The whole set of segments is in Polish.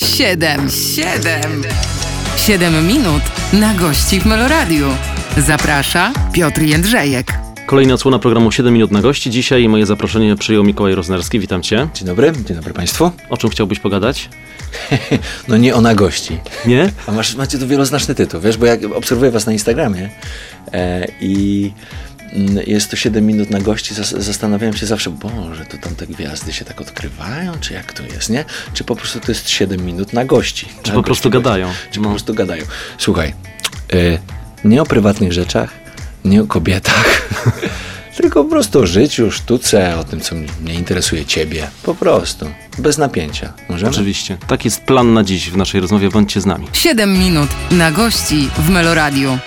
Siedem, siedem, siedem minut na gości w Meloradiu. Zaprasza Piotr Jędrzejek. Kolejna odsłona programu 7 minut na gości. Dzisiaj moje zaproszenie przyjął Mikołaj Roznerski. Witam cię. Dzień dobry, dzień dobry Państwu. O czym chciałbyś pogadać? No nie o nagości. Nie? A masz, macie tu wieloznaczny tytuł, wiesz, bo jak obserwuję Was na Instagramie e, i jest to 7 minut na gości, zas- zastanawiałem się zawsze, Boże, to tam te gwiazdy się tak odkrywają, czy jak to jest, nie? Czy po prostu to jest 7 minut na gości? Czy Na po prostu gości, gadają? Czy No. po prostu gadają. Słuchaj, e, nie o prywatnych rzeczach, nie o kobietach, tylko po prostu o życiu, sztuce, o tym, co mnie interesuje Ciebie. Po prostu, bez napięcia. Możemy? Oczywiście. Tak jest plan na dziś w naszej rozmowie. Bądźcie z nami. Siedem minut na gości w Meloradiu.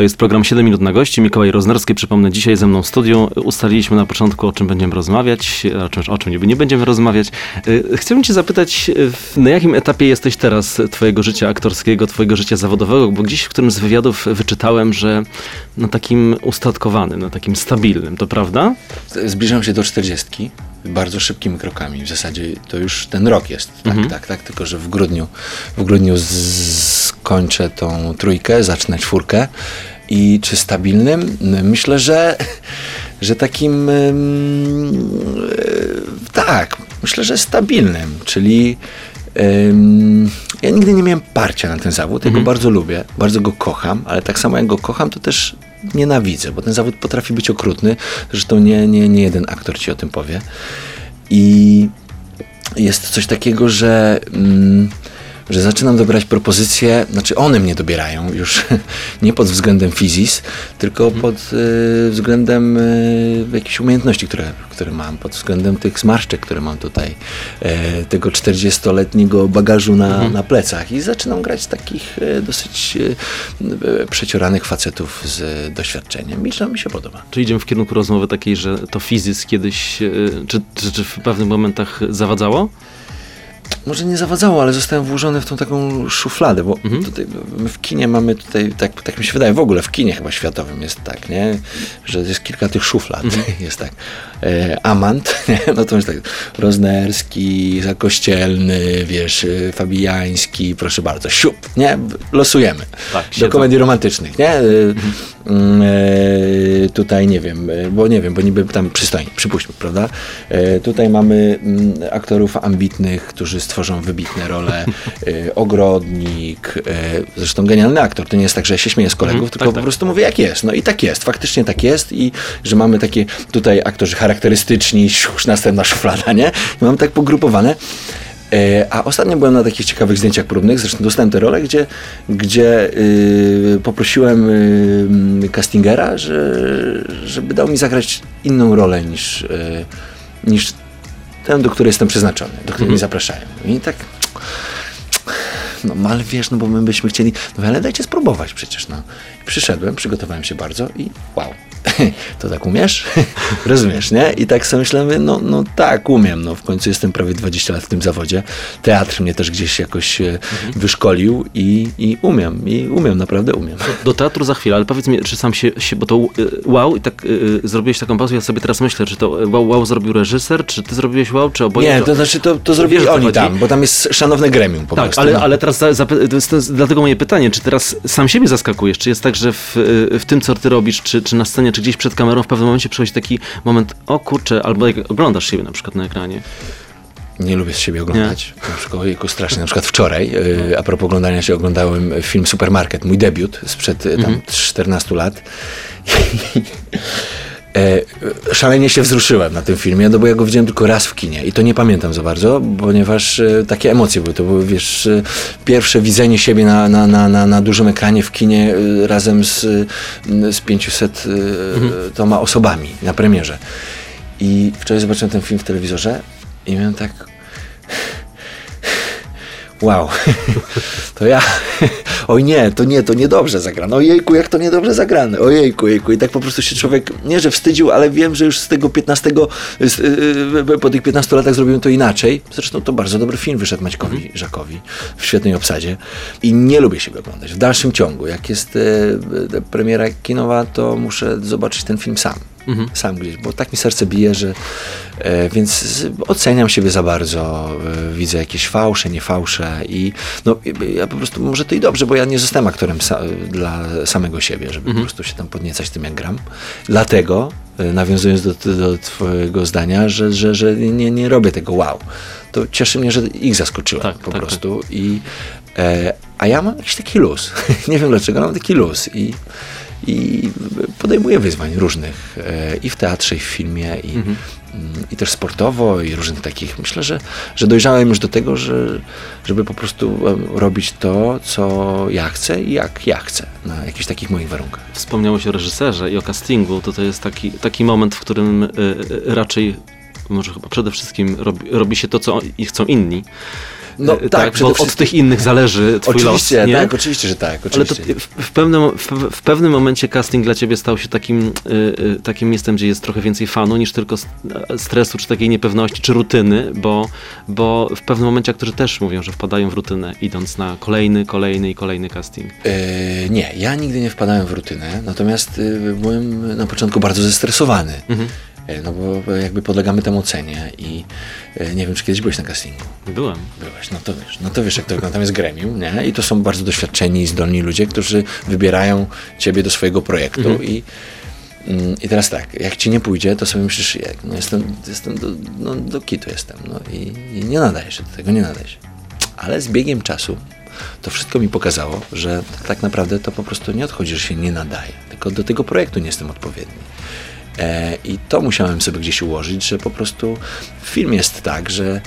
To jest program 7 minut na gości. Mikołaj Roznerski, przypomnę, dzisiaj ze mną w studiu. Ustaliliśmy na początku, o czym będziemy rozmawiać, o czym, o czym nie, będziemy rozmawiać. Y, Chciałbym cię zapytać, w- na jakim etapie jesteś teraz twojego życia aktorskiego, twojego życia zawodowego, bo gdzieś w którymś z wywiadów wyczytałem, że na takim ustatkowanym, na takim stabilnym, to prawda? Zbliżam się do 40 bardzo szybkimi krokami. W zasadzie to już ten rok jest. Tak, Mhm. tak, tak. Tylko, że w grudniu, w grudniu skończę tą trójkę, zacznę czwórkę. I czy stabilnym? Myślę, że, że takim e, tak, myślę, że stabilnym, czyli ja nigdy nie miałem parcia na ten zawód, ja go bardzo lubię, bardzo go kocham, ale tak samo jak go kocham, to też nienawidzę, bo ten zawód potrafi być okrutny. Zresztą nie, nie, nie jeden aktor ci o tym powie. I jest coś takiego, że, mm, że zaczynam dobierać propozycje, znaczy one mnie dobierają już nie pod względem fizis, tylko pod y, względem y, jakichś umiejętności, które, które mam, pod względem tych zmarszczek, które mam tutaj, e, tego 40-letniego bagażu na, na plecach i zaczynam grać takich e, dosyć e, przecioranych facetów z doświadczeniem i to mi się podoba. Czy idziemy w kierunku rozmowy takiej, że to fizyzm kiedyś, y, czy, czy, czy w pewnych momentach zawadzało? Może nie zawadzało, ale zostałem włożony w tą taką szufladę, bo Mhm. tutaj w kinie mamy tutaj, tak, tak mi się wydaje, w ogóle w kinie chyba światowym jest tak, nie? Że jest kilka tych szuflad, Mhm. jest tak. E, Amant, nie? no to jest tak, Roznerski, Zakościelny, wiesz, e, Fabijański, proszę bardzo, siup, nie? Losujemy. Tak, Do komedii romantycznych, nie? E, tutaj nie wiem, bo nie wiem, bo niby tam przystojni, przypuśćmy, prawda? E, tutaj mamy mm, aktorów ambitnych, którzy stworzą wybitne role. E, Ogrodnik, e, zresztą genialny aktor. To nie jest tak, że ja się śmieję z kolegów, Mhm, tylko tak, po tak. prostu mówię jak jest. No i tak jest, faktycznie tak jest i że mamy takie tutaj aktorzy charakterystyczni, już następna szuflada, nie? I mam tak pogrupowane. E, A ostatnio byłem na takich ciekawych zdjęciach próbnych, zresztą dostałem te role, gdzie, gdzie y, poprosiłem y, castingera, że, żeby dał mi zagrać inną rolę niż, y, niż tę, do której jestem przeznaczony, do której mnie zapraszają. I tak, no no, ale wiesz, no bo my byśmy chcieli, no ale dajcie spróbować przecież, no. I przyszedłem, przygotowałem się bardzo i wow, to tak umiesz? Rozumiesz, nie? I tak sobie myślałem, no, no tak, umiem, no w końcu jestem prawie 20 lat w tym zawodzie. Teatr mnie też gdzieś jakoś e, wyszkolił i, i umiem, i umiem, naprawdę umiem. Do teatru za chwilę, ale powiedz mi, czy sam się, się bo to y, wow i tak y, zrobiłeś taką pauzę, ja sobie teraz myślę, czy to wow, wow zrobił reżyser, czy ty zrobiłeś wow, czy oboje? Nie, to znaczy to, to zrobili oni chodzi? tam, bo tam jest szanowne gremium po Tak, prostu. ale, no. ale teraz za, jest dlatego moje pytanie, czy teraz sam siebie zaskakujesz? Czy jest tak, że w, w tym, co ty robisz, czy, czy na scenie, czy gdzieś przed kamerą, w pewnym momencie przychodzi taki moment, o kurczę, albo jak oglądasz siebie na przykład na ekranie. Nie lubię z siebie oglądać. Na przykład, ojejku, strasznie. Na przykład wczoraj, y, a propos oglądania się, oglądałem film Supermarket, mój debiut sprzed y, tam 14 lat. E, Szalenie się wzruszyłem na tym filmie, no bo ja go widziałem tylko raz w kinie i to nie pamiętam za bardzo, ponieważ e, takie emocje były. To były, wiesz, e, pierwsze widzenie siebie na, na, na, na, na dużym ekranie w kinie e, razem z, z 500 e, toma osobami na premierze. I wczoraj zobaczyłem ten film w telewizorze i miałem tak wow, to ja, oj nie, to nie, to niedobrze zagrane, ojejku, jak to niedobrze zagrane, ojejku, ojejku. I tak po prostu się człowiek, nie że wstydził, ale wiem, że już z tego 15, z, yy, po tych 15 latach zrobiłem to inaczej. Zresztą to bardzo dobry film wyszedł Maćkowi Żakowi w świetnej obsadzie i nie lubię siebie oglądać. W dalszym ciągu, jak jest e, premiera kinowa, to muszę zobaczyć ten film sam. Mhm. Sam gdzieś, bo tak mi serce bije, że e, więc oceniam siebie za bardzo, e, widzę jakieś fałsze, nie fałsze i no ja po prostu, może to i dobrze, bo ja nie zostałem aktorem sa, dla samego siebie, żeby po prostu się tam podniecać tym, jak gram. Dlatego, e, nawiązując do, do twojego zdania, że, że, że nie, nie robię tego wow, to cieszy mnie, że ich zaskoczyłem Tak, po tak, prostu i e, a ja mam jakiś taki luz. nie wiem dlaczego, mam taki luz i i podejmuję wyzwań różnych e, i w teatrze, i w filmie, i, Mhm. mm, i też sportowo, i różnych takich. Myślę, że, że dojrzałem już do tego, że, żeby po prostu em, robić to, co ja chcę i jak ja chcę, na jakichś takich moich warunkach. Wspomniałeś o reżyserze i o castingu, to to jest taki, taki moment, w którym y, raczej, może chyba przede wszystkim robi, robi się to, co i chcą inni. No Y, tak, przede bo od wszystkim- tych innych zależy twój Oczywiście, los, nie? tak, oczywiście, że tak. Ale to Oczywiście. w, pewnym, w, w pewnym momencie casting dla ciebie stał się takim, y, takim miejscem, gdzie jest trochę więcej fanu niż tylko st- stresu, czy takiej niepewności, czy rutyny, bo, bo w pewnym momencie aktorzy też mówią, że wpadają w rutynę, idąc na kolejny, kolejny i kolejny casting. E, nie, ja nigdy nie wpadałem w rutynę, natomiast y, byłem na początku bardzo zestresowany. Mhm. E, No bo jakby podlegamy temu ocenie i e, nie wiem, czy kiedyś byłeś na castingu. Byłem. Byłeś, no to wiesz, no to wiesz, jak to wygląda. Tam jest gremium, nie? I to są bardzo doświadczeni i zdolni ludzie, którzy wybierają ciebie do swojego projektu Mhm. i mm, i teraz tak, jak ci nie pójdzie, to sobie myślisz, jak, no jestem, jestem do, no, do kitu jestem, no i, i nie nadaje się do tego, nie nadaje się. Ale z biegiem czasu to wszystko mi pokazało, że tak naprawdę to po prostu nie odchodzi, że się nie nadaje, tylko do tego projektu nie jestem odpowiedni. E, I to musiałem sobie gdzieś ułożyć, że po prostu film jest tak, że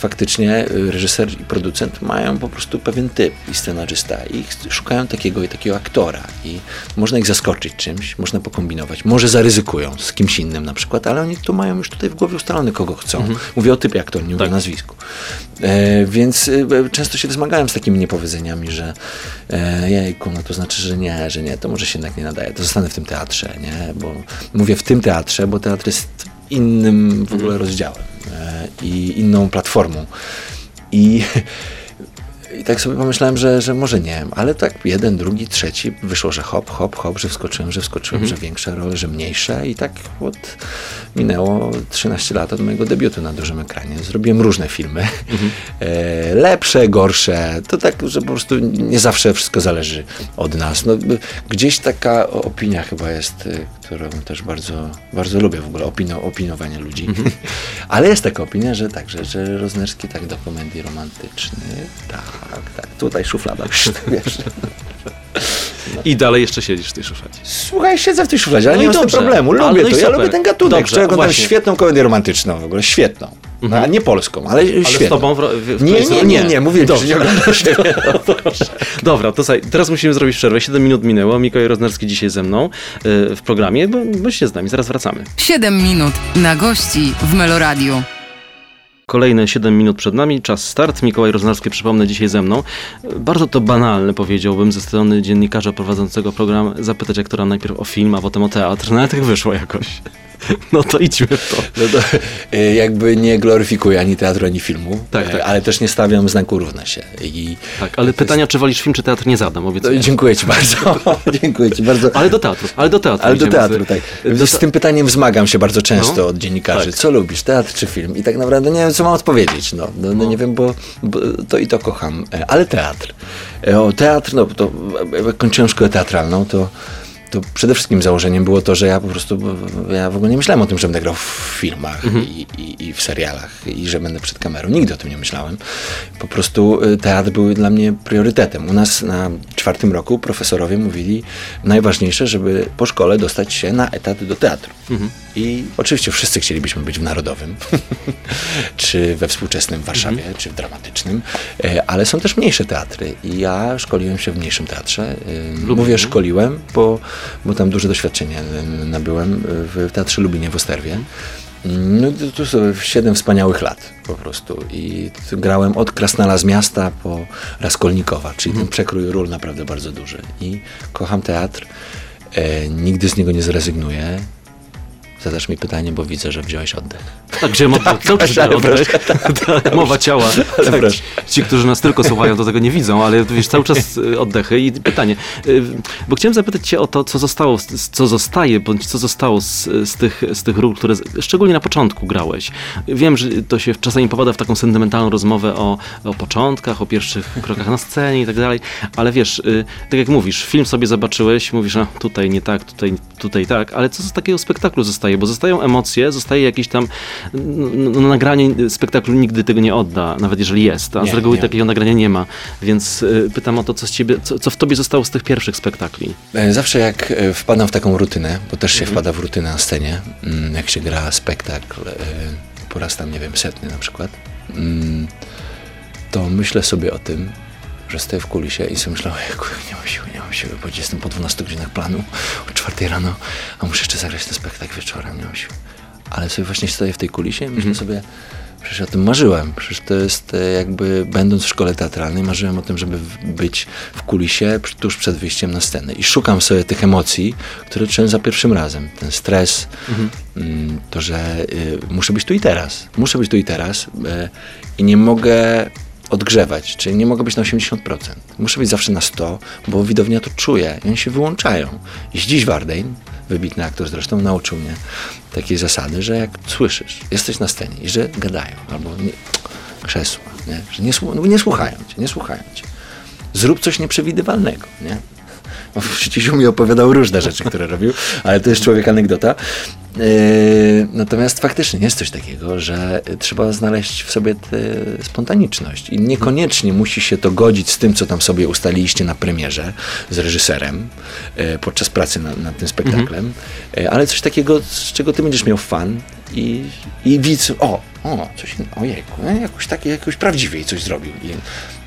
faktycznie y, reżyser i producent mają po prostu pewien typ i scenarzysta i szukają takiego i takiego aktora i można ich zaskoczyć czymś, można pokombinować, może zaryzykują z kimś innym na przykład, ale oni tu mają już tutaj w głowie ustalony kogo chcą. Mówię o typie aktora, nie mówię Tak. o nazwisku. E, więc e, często się zmagałem z takimi niepowiedzeniami, że e, jejku, no to znaczy, że nie, że nie, to może się jednak nie nadaje, to zostanę w tym teatrze, nie, bo mówię w tym teatrze, bo teatr jest innym w ogóle rozdziałem e, i inną platformą. I, I tak sobie pomyślałem, że, że może nie, ale tak jeden, drugi, trzeci wyszło, że hop, hop, hop, że wskoczyłem, że wskoczyłem, że większe role, że mniejsze i tak od minęło 13 lat od mojego debiutu na dużym ekranie. Zrobiłem różne filmy, e, lepsze, gorsze, to tak, że po prostu nie zawsze wszystko zależy od nas. No, gdzieś taka opinia chyba jest, y, którą też bardzo, bardzo lubię w ogóle, opino, opiniowanie ludzi. Ale jest taka opinia, że tak, że, że Roznerski tak do komedii romantycznych, tak, tak, tutaj szuflada, wiesz. I dalej jeszcze siedzisz w tej szufladzie. Słuchaj, siedzę w tej szufladzie, ale No nie mam dobrze. problemu. Lubię no to. Ja lubię ten gatunek. Dobrze, oglądam właśnie. świetną komedię romantyczną w ogóle, świetną. No, a nie polską, ale, Ale świetną. z tobą w, w, Nie, nie, nie, nie, mówię ci, Dobrze. że nie oglądam siebie. Dobra, to słuchaj, teraz musimy zrobić przerwę. 7 minut minęło. Mikołaj Roznerski dzisiaj ze mną y, w programie, bo bądźcie z nami, zaraz wracamy. 7 minut na gości w Meloradiu. Kolejne 7 minut przed nami, czas start. Mikołaj Roznarski, przypomnę, dzisiaj ze mną. Bardzo to banalne, powiedziałbym, ze strony dziennikarza prowadzącego program, zapytać aktora najpierw o film, a potem o teatr. No ale tak wyszło jakoś. No to idźmy w to. No to, y, jakby nie gloryfikuję ani teatru, ani filmu, Tak, y, tak. ale też nie stawiam znaku równa się. I Tak, ale pytania, czy wolisz film, czy teatr, nie zadam, to, obiecuję. dziękuję ci bardzo. dziękuję ci bardzo. Ale do teatru, ale do teatru. Ale do teatru, tak. Do Z tym pytaniem zmagam się bardzo często No. od dziennikarzy. Tak. Co lubisz, teatr czy film? I tak naprawdę nie wiem, co mam odpowiedzieć. No, no, no nie wiem, bo, bo to i to kocham. E, Ale teatr. E, O teatr, no to jak kończyłem szkołę teatralną, to to przede wszystkim założeniem było to, że ja po prostu, ja w ogóle nie myślałem o tym, że będę grał w filmach i, i, i w serialach i że będę przed kamerą. Nigdy o tym nie myślałem. Po prostu y, teatr był dla mnie priorytetem. U nas na czwartym roku profesorowie mówili najważniejsze, żeby po szkole dostać się na etat do teatru. I oczywiście wszyscy chcielibyśmy być w Narodowym, czy we współczesnym Warszawie, czy w dramatycznym, e, ale są też mniejsze teatry i ja szkoliłem się w mniejszym teatrze. E, Mówię szkoliłem, bo, bo tam duże doświadczenie nabyłem w Teatrze Lubinie w Osterwie. No to, to są siedem wspaniałych lat po prostu i grałem od Krasnala z miasta po Raskolnikowa, czyli ten przekrój ról naprawdę bardzo duży i kocham teatr, e, nigdy z niego nie zrezygnuję. Zadasz mi pytanie, bo widzę, że wziąłeś oddech. Tak, wziąłem oddech. Dobrze, ale oddech. Tak, mowa ciała. Tak. proszę. Ci, którzy nas tylko słuchają, to tego nie widzą, ale wiesz, cały czas y, oddechy i pytanie. Y, Bo chciałem zapytać cię o to, co zostało, co zostaje, bądź co zostało z, z, tych, z tych ról, które szczególnie na początku grałeś. Wiem, że to się czasami popada w taką sentymentalną rozmowę o, o początkach, o pierwszych krokach na scenie i tak dalej, ale wiesz, y, tak jak mówisz, film sobie zobaczyłeś, mówisz, a tutaj nie tak, tutaj, tutaj tak, ale co z takiego spektaklu zostaje? Bo zostają emocje, zostaje jakieś tam no, no, nagranie spektaklu nigdy tego nie odda, nawet jeżeli jest, a Nie, z reguły nie. takiego nagrania nie ma, więc y, pytam o to, co, ciebie, co, co w tobie zostało z tych pierwszych spektakli. E, Zawsze jak e, wpadam w taką rutynę, bo też Mhm. się wpada w rutynę na scenie, mm, jak się gra spektakl, e, po raz tam, nie wiem, setny na przykład, mm, to myślę sobie o tym, że stoję w kulisie i sobie ojejku, nie mam siły, nie mam siły, bo jestem po 12 godzinach planu, o 4 rano, a muszę jeszcze zagrać ten spektakl wieczorem, nie mam siły. Ale sobie właśnie stoję w tej kulisie i myślę sobie, przecież o tym marzyłem, przecież to jest e, jakby, będąc w szkole teatralnej, marzyłem o tym, żeby być w kulisie tuż przed wyjściem na scenę. I szukam sobie tych emocji, które czułem za pierwszym razem. Ten stres, mm, to, że y, muszę być tu i teraz. Muszę być tu i teraz y, i nie mogę odgrzewać, czyli nie mogę być na 80%. Muszę być zawsze na 100, bo widownia to czuje i oni się wyłączają. I dziś Wardein, wybitny aktor zresztą, nauczył mnie takiej zasady, że jak słyszysz, jesteś na scenie i że gadają, albo nie, krzesła, nie? że nie, nie słuchają cię, nie słuchają cię. Zrób coś nieprzewidywalnego, nie? No, Przecież mi opowiadał różne rzeczy, które robił, ale to jest człowiek anegdota. Yy, natomiast faktycznie jest coś takiego, że trzeba znaleźć w sobie tę spontaniczność i niekoniecznie musi się to godzić z tym, co tam sobie ustaliliście na premierze z reżyserem yy, podczas pracy nad, nad tym spektaklem, yy, ale coś takiego, z czego ty będziesz miał fan i, i widz, o, o, coś ojejku, no, jakoś takie, jakoś prawdziwiej coś zrobił. I,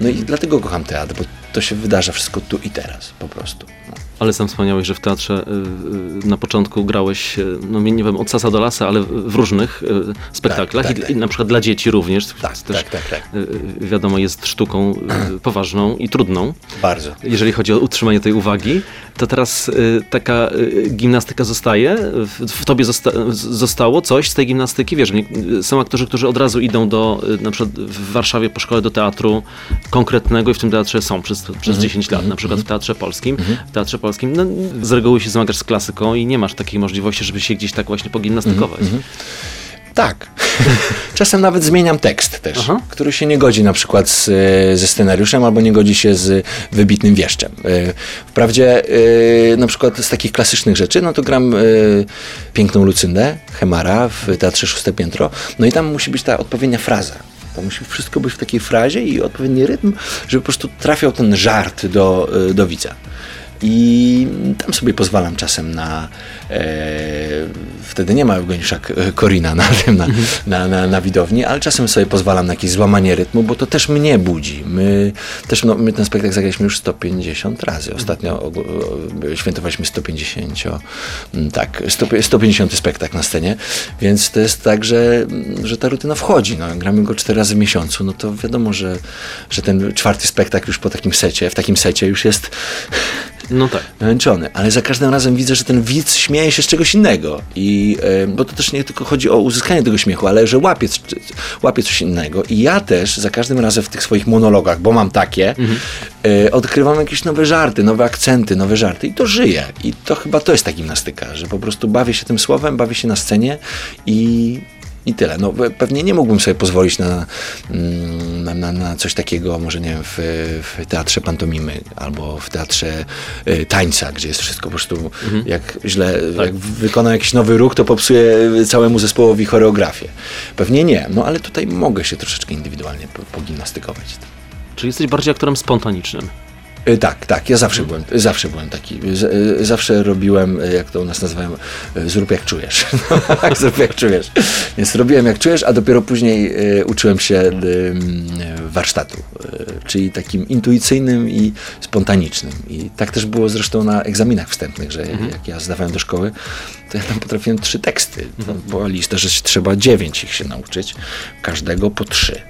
no i dlatego kocham teatr, bo to się wydarza wszystko tu i teraz, po prostu. No. Ale sam wspomniałeś, że w teatrze y, y, na początku grałeś, y, no nie wiem, od sasa do lasa, ale w różnych y, spektaklach Tak, i, tak, i tak. na przykład dla dzieci również. Tak, też, tak, tak, tak. y, y, Wiadomo, jest sztuką poważną i trudną, Bardzo. jeżeli chodzi o utrzymanie tej uwagi. To teraz y, taka y, gimnastyka zostaje? W, w tobie zosta zostało coś z tej gimnastyki? Wiesz, są aktorzy, którzy od razu idą do, y, na przykład w Warszawie po szkole do teatru konkretnego i w tym teatrze są przez, przez 10 lat, na przykład w Teatrze Polskim. W Teatrze Polskim no, z reguły się zmagasz z klasyką i nie masz takiej możliwości, żeby się gdzieś tak właśnie pogimnastykować. Tak. Czasem nawet zmieniam tekst też, Aha. który się nie godzi na przykład z, e, ze scenariuszem albo nie godzi się z wybitnym wieszczem. E, Wprawdzie e, na przykład z takich klasycznych rzeczy, no to gram piękną Lucyndę, Hemara w Teatrze Szóste Piętro, no i tam musi być ta odpowiednia fraza. To musi wszystko być w takiej frazie i odpowiedni rytm, żeby po prostu trafiał ten żart do, do widza. I tam sobie pozwalam czasem na. E, wtedy nie ma Eugeniusza K- Korina na tym, na, na, na, na widowni, ale czasem sobie pozwalam na jakieś złamanie rytmu, bo to też mnie budzi. My też, no, my ten spektakl zagraliśmy już 150 razy. Ostatnio o, świętowaliśmy 150, mm, tak, 100, 150 spektakl na scenie, więc to jest tak, że, że ta rutyna wchodzi. No, gramy go cztery razy w miesiącu, no to wiadomo, że, że ten czwarty spektakl już po takim secie, w takim secie już jest No tak. męczony, ale za każdym razem widzę, że ten widz śmieje się z czegoś innego. I, bo to też nie tylko chodzi o uzyskanie tego śmiechu, ale że łapie, łapie coś innego. I ja też za każdym razem w tych swoich monologach, bo mam takie, e, odkrywam jakieś nowe żarty, nowe akcenty, nowe żarty i to żyje. I to chyba to jest ta gimnastyka, że po prostu bawię się tym słowem, bawię się na scenie i, i tyle. No, pe- pewnie nie mógłbym sobie pozwolić na, mm, na, na, na coś takiego, może nie wiem, w, w teatrze pantomimy albo w teatrze y, tańca, gdzie jest wszystko po prostu, jak źle, jak wykona jakiś nowy ruch, to popsuje całemu zespołowi choreografię. Pewnie nie, no ale tutaj mogę się troszeczkę indywidualnie po- pogimnastykować. Czyli jesteś bardziej aktorem spontanicznym. Y, Tak, tak, ja zawsze byłem, zawsze byłem taki, z, y, zawsze robiłem, jak to u nas nazywają, zrób jak czujesz, tak, zrób jak czujesz, więc robiłem jak czujesz, a dopiero później uczyłem się warsztatu czyli takim intuicyjnym i spontanicznym. I tak też było zresztą na egzaminach wstępnych, że Mhm. jak ja zdawałem do szkoły, to ja tam potrafiłem trzy teksty. Była lista, że trzeba dziewięć ich się nauczyć, każdego po trzy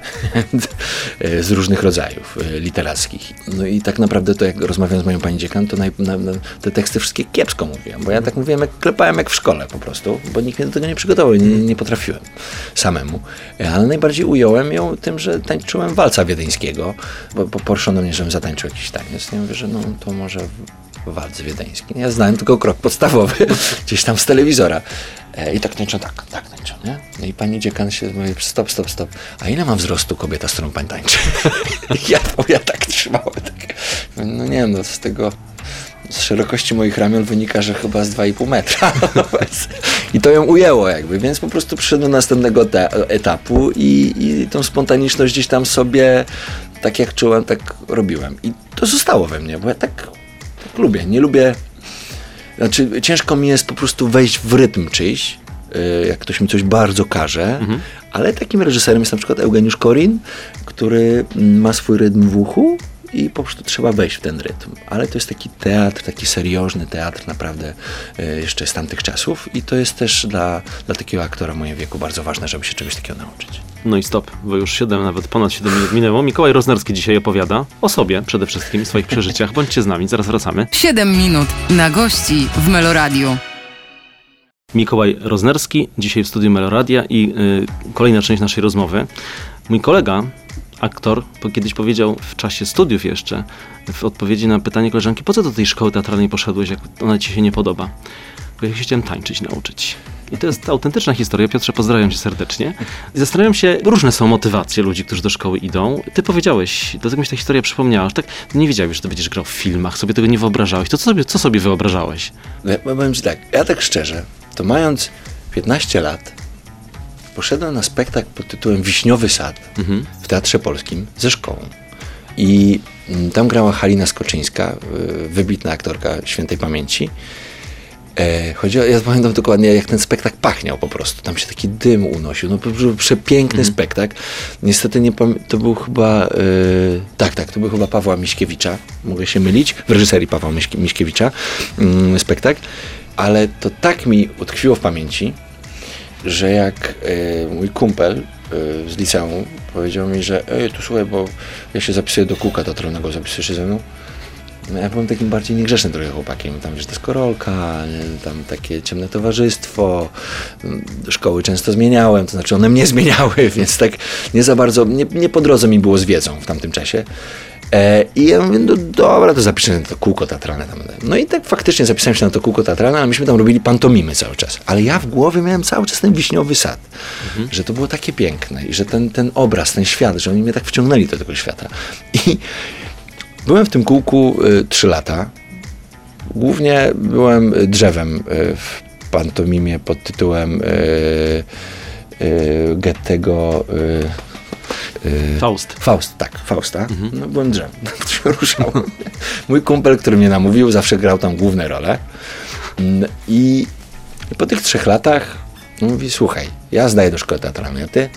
z różnych rodzajów y, literackich. No i tak naprawdę to jak rozmawiam z moją pani dziekan, to na, na, te teksty wszystkie kiepsko mówiłem, bo ja tak mówiłem, jak klepałem jak w szkole po prostu, bo nikt mnie do tego nie przygotował, nie, nie potrafiłem samemu. Ale najbardziej ująłem ją tym, że tańczyłem walca wiedeńskiego, bo poproszono mnie, żebym zatańczył jakiś taniec. Ja mówię, że no to może walc wiedeński. Ja znałem tylko krok podstawowy, gdzieś tam z telewizora. E, I tak tańczą, tak, tak tańczą, nie? No I pani dziekan się mówi, stop, stop, stop. A ile mam wzrostu kobieta, z którą pani tańczy? ja, ja tak trzymałem. Tak. No nie wiem, no z tego z szerokości moich ramion wynika, że chyba z 2,5 metra. I to ją ujęło jakby, więc po prostu przyszedłem do następnego etapu i, i tą spontaniczność gdzieś tam sobie, tak jak czułem, tak robiłem. I to zostało we mnie, bo ja tak, tak lubię. Nie lubię, znaczy ciężko mi jest po prostu wejść w rytm czyjś, y, jak ktoś mi coś bardzo każe, ale takim reżyserem jest na przykład Eugeniusz Korin, który mm, ma swój rytm w uchu i po prostu trzeba wejść w ten rytm. Ale to jest taki teatr, taki seriożny teatr naprawdę y, jeszcze z tamtych czasów i to jest też dla, dla takiego aktora w moim wieku bardzo ważne, żeby się czegoś takiego nauczyć. No i stop, bo już 7, nawet ponad 7 minut minęło. Mikołaj Roznerski dzisiaj opowiada o sobie przede wszystkim, swoich przeżyciach. Bądźcie z nami, zaraz wracamy. 7 minut na gości w Meloradiu. Mikołaj Roznerski, dzisiaj w studiu Meloradia i y, kolejna część naszej rozmowy. Mój kolega, aktor, kiedyś powiedział w czasie studiów jeszcze, w odpowiedzi na pytanie koleżanki, po co do tej szkoły teatralnej poszedłeś, jak ona ci się nie podoba? Bo ja się chciałem tańczyć nauczyć. I to jest autentyczna historia. Piotrze, pozdrawiam cię serdecznie. I zastanawiam się, różne są motywacje ludzi, którzy do szkoły idą. Ty powiedziałeś, dlatego mi się ta historia przypomniała, że tak nie wiedziałeś, że ty będziesz grał w filmach, sobie tego nie wyobrażałeś. To co sobie, co sobie wyobrażałeś? No, ja powiem ci tak, ja tak szczerze, to mając 15 lat, poszedłem na spektakl pod tytułem Wiśniowy Sad Mhm. w Teatrze Polskim ze szkołą. I mm, tam grała Halina Skoczyńska, y, wybitna aktorka świętej pamięci. E, chodzi o, ja pamiętam dokładnie, jak ten spektakl pachniał po prostu. Tam się taki dym unosił. No po prostu przepiękny spektakl. Niestety nie pamię- to był chyba, e, tak, tak, to był chyba Pawła Miśkiewicza. Mogę się mylić, w reżyserii Pawła Miśki- Miśkiewicza mm, spektakl. Ale to tak mi utkwiło w pamięci, że jak e, mój kumpel e, z liceum powiedział mi, że ej, tu słuchaj, bo ja się zapisuję do kółka teatralnego, zapisujesz się ze mną? No ja byłem takim bardziej niegrzecznym trochę chłopakiem. Tam wiesz, deskorolka, nie? tam takie ciemne towarzystwo. Szkoły często zmieniałem, to znaczy one mnie zmieniały, więc tak nie za bardzo, nie, nie po drodze mi było z wiedzą w tamtym czasie. E, I ja mówię, no dobra, to zapiszę na to kółko teatralne. Tam. No i tak faktycznie zapisałem się na to kółko teatralne, a myśmy tam robili pantomimy cały czas. Ale ja w głowie miałem cały czas ten wiśniowy sad. Że to było takie piękne i że ten, ten obraz, ten świat, że oni mnie tak wciągnęli do tego świata. I byłem w tym kółku y, trzy lata. Głównie byłem drzewem y, w pantomimie pod tytułem y, y, Goethego y, y, Faust. Faust, tak, Fausta. No byłem się ruszałem. Mój kumpel, który mnie namówił, zawsze grał tam główne role. Mm, I, po tych trzech latach mówi, słuchaj, ja zdaję do szkoły teatralnej, a ty?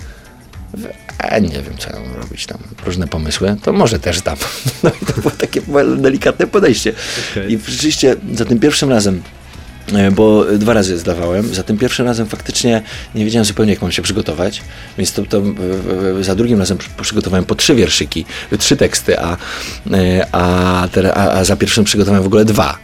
A nie wiem, co ja mam robić tam. Różne pomysły, to może też dam. No i to było takie delikatne podejście. Okej. I rzeczywiście za tym pierwszym razem bo dwa razy zdawałem. Za tym pierwszym razem faktycznie nie wiedziałem zupełnie, jak mam się przygotować, więc to, to e, e, za drugim razem przy- przygotowałem po trzy wierszyki, e, trzy teksty, a, e, a, a, a za pierwszym przygotowałem w ogóle dwa.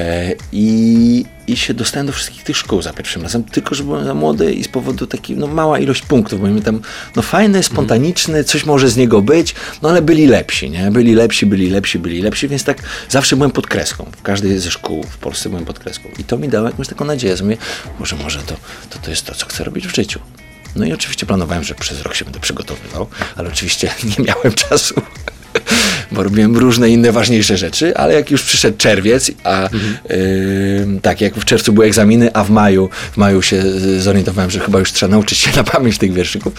E, I, I się dostałem do wszystkich tych szkół za pierwszym razem, tylko że byłem za młody i z powodu takiej no, mała ilość punktów, bo mi tam no fajny, spontaniczny, coś może z niego być, no ale byli lepsi, nie? Byli lepsi, byli lepsi, byli lepsi, więc tak zawsze byłem pod kreską. W każdej ze szkół w Polsce byłem pod kreską. I to mi dało jakąś taką nadzieję, że mówię, może, może to, to, to jest to, co chcę robić w życiu. No i oczywiście planowałem, że przez rok się będę przygotowywał, ale oczywiście nie miałem czasu bo robiłem różne inne ważniejsze rzeczy, ale jak już przyszedł czerwiec, a yy, tak, jak w czerwcu były egzaminy, a w maju, w maju się zorientowałem, że chyba już trzeba nauczyć się na pamięć tych wierszyków,